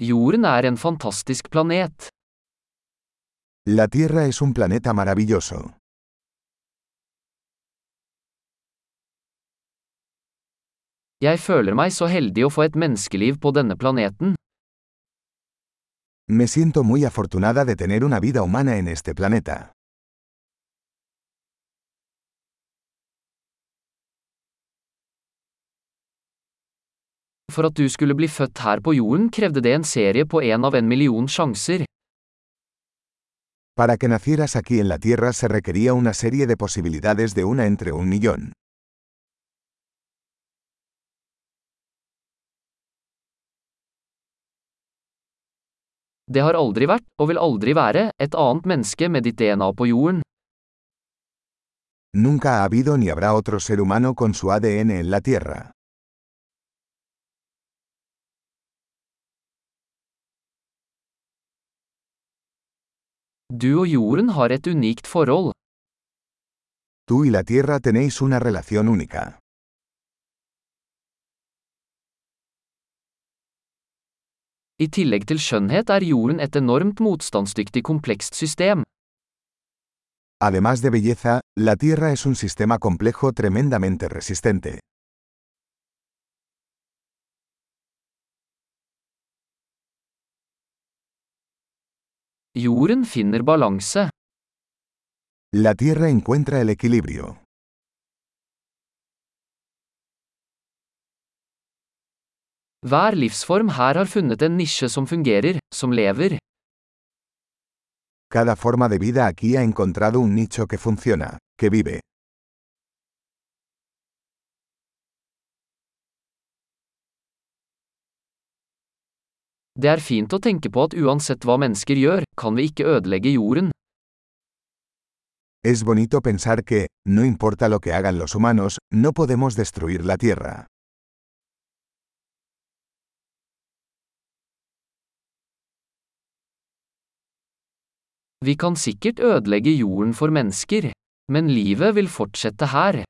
Jorden er en fantastisk planet. La Tierra es un planeta maravilloso. Jeg føler meg så heldig å få et menneskeliv på denne planeten. Me siento muy afortunada de tener una vida humana en este planeta. For at du skulle bli født her på jorden krevde det en serie på en av en million sjanser. Para que nacieras aquí en la Tierra se requería una serie de posibilidades de una entre un millón. Det har aldri vært, og vil aldri være, et annet menneske med ditt DNA på jorden. Nunca ha habido ni habrá otro ser humano con su ADN en la Tierra. Du og jorden har et unikt forhold. Tú y la Tierra tenéis una relación única. I tillegg til skjønnhet er jorden et enormt motstandsdyktig komplekst system. Además de belleza, la Tierra es un sistema complejo tremendamente resistente. Jorden finner balanse. La Tierra encuentra el equilibrio. Hver livsform her har funnet en nisje som fungerer, som lever. Cada forma de vida aquí ha encontrado un nicho que funciona, que vive. Det er fint å tenke på at uansett hva mennesker gjør, kan vi ikke ødelegge jorden. Es bonito pensar que, no importa lo que hagan los humanos, no podemos destruir la Tierra. Vi kan sikkert ødelegge jorden for mennesker, men livet vil fortsette her.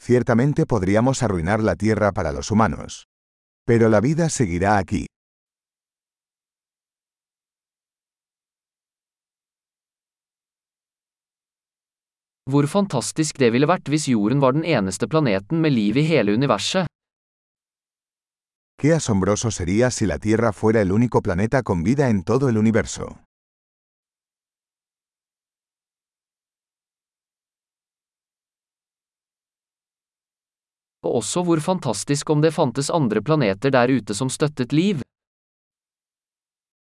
Ciertamente podríamos arruinar la Tierra para los humanos. Pero la vida seguirá aquí. Hvor fantastisk det ville vært hvis jorden var den eneste planeten med liv i hele universet. Qué asombroso sería si la Tierra fuera el único planeta con vida en todo el universo. Og også hvor fantastisk om det fantes andre planeter der ute som støttet liv.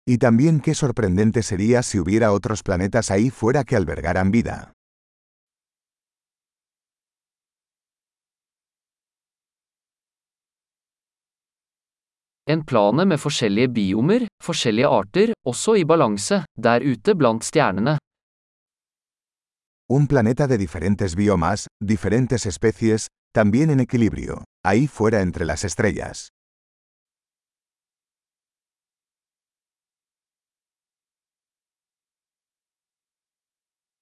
Y también qué sorprendente sería si hubiera otros planetas ahí fuera que albergaran vida. En plane med forskjellige biomer, forskjellige arter, også i balanse, der ute blant stjernene. Un planeta de diferentes biomas, diferentes especies, también en equilibrio, ahí fuera entre las estrellas.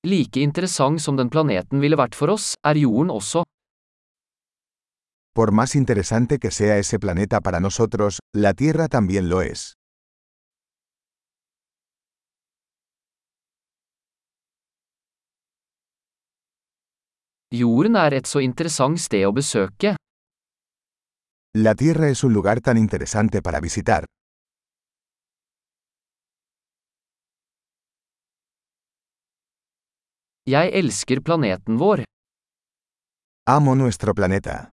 Like interessant som den planeten ville vært for oss, er jorden også. Por más interesante que sea ese planeta para nosotros, la Tierra también lo es. Jorden er et så interessant sted å besøke. La Tierra es un lugar tan interesante para visitar. Jeg elsker planeten vår. Amo nuestro planeta.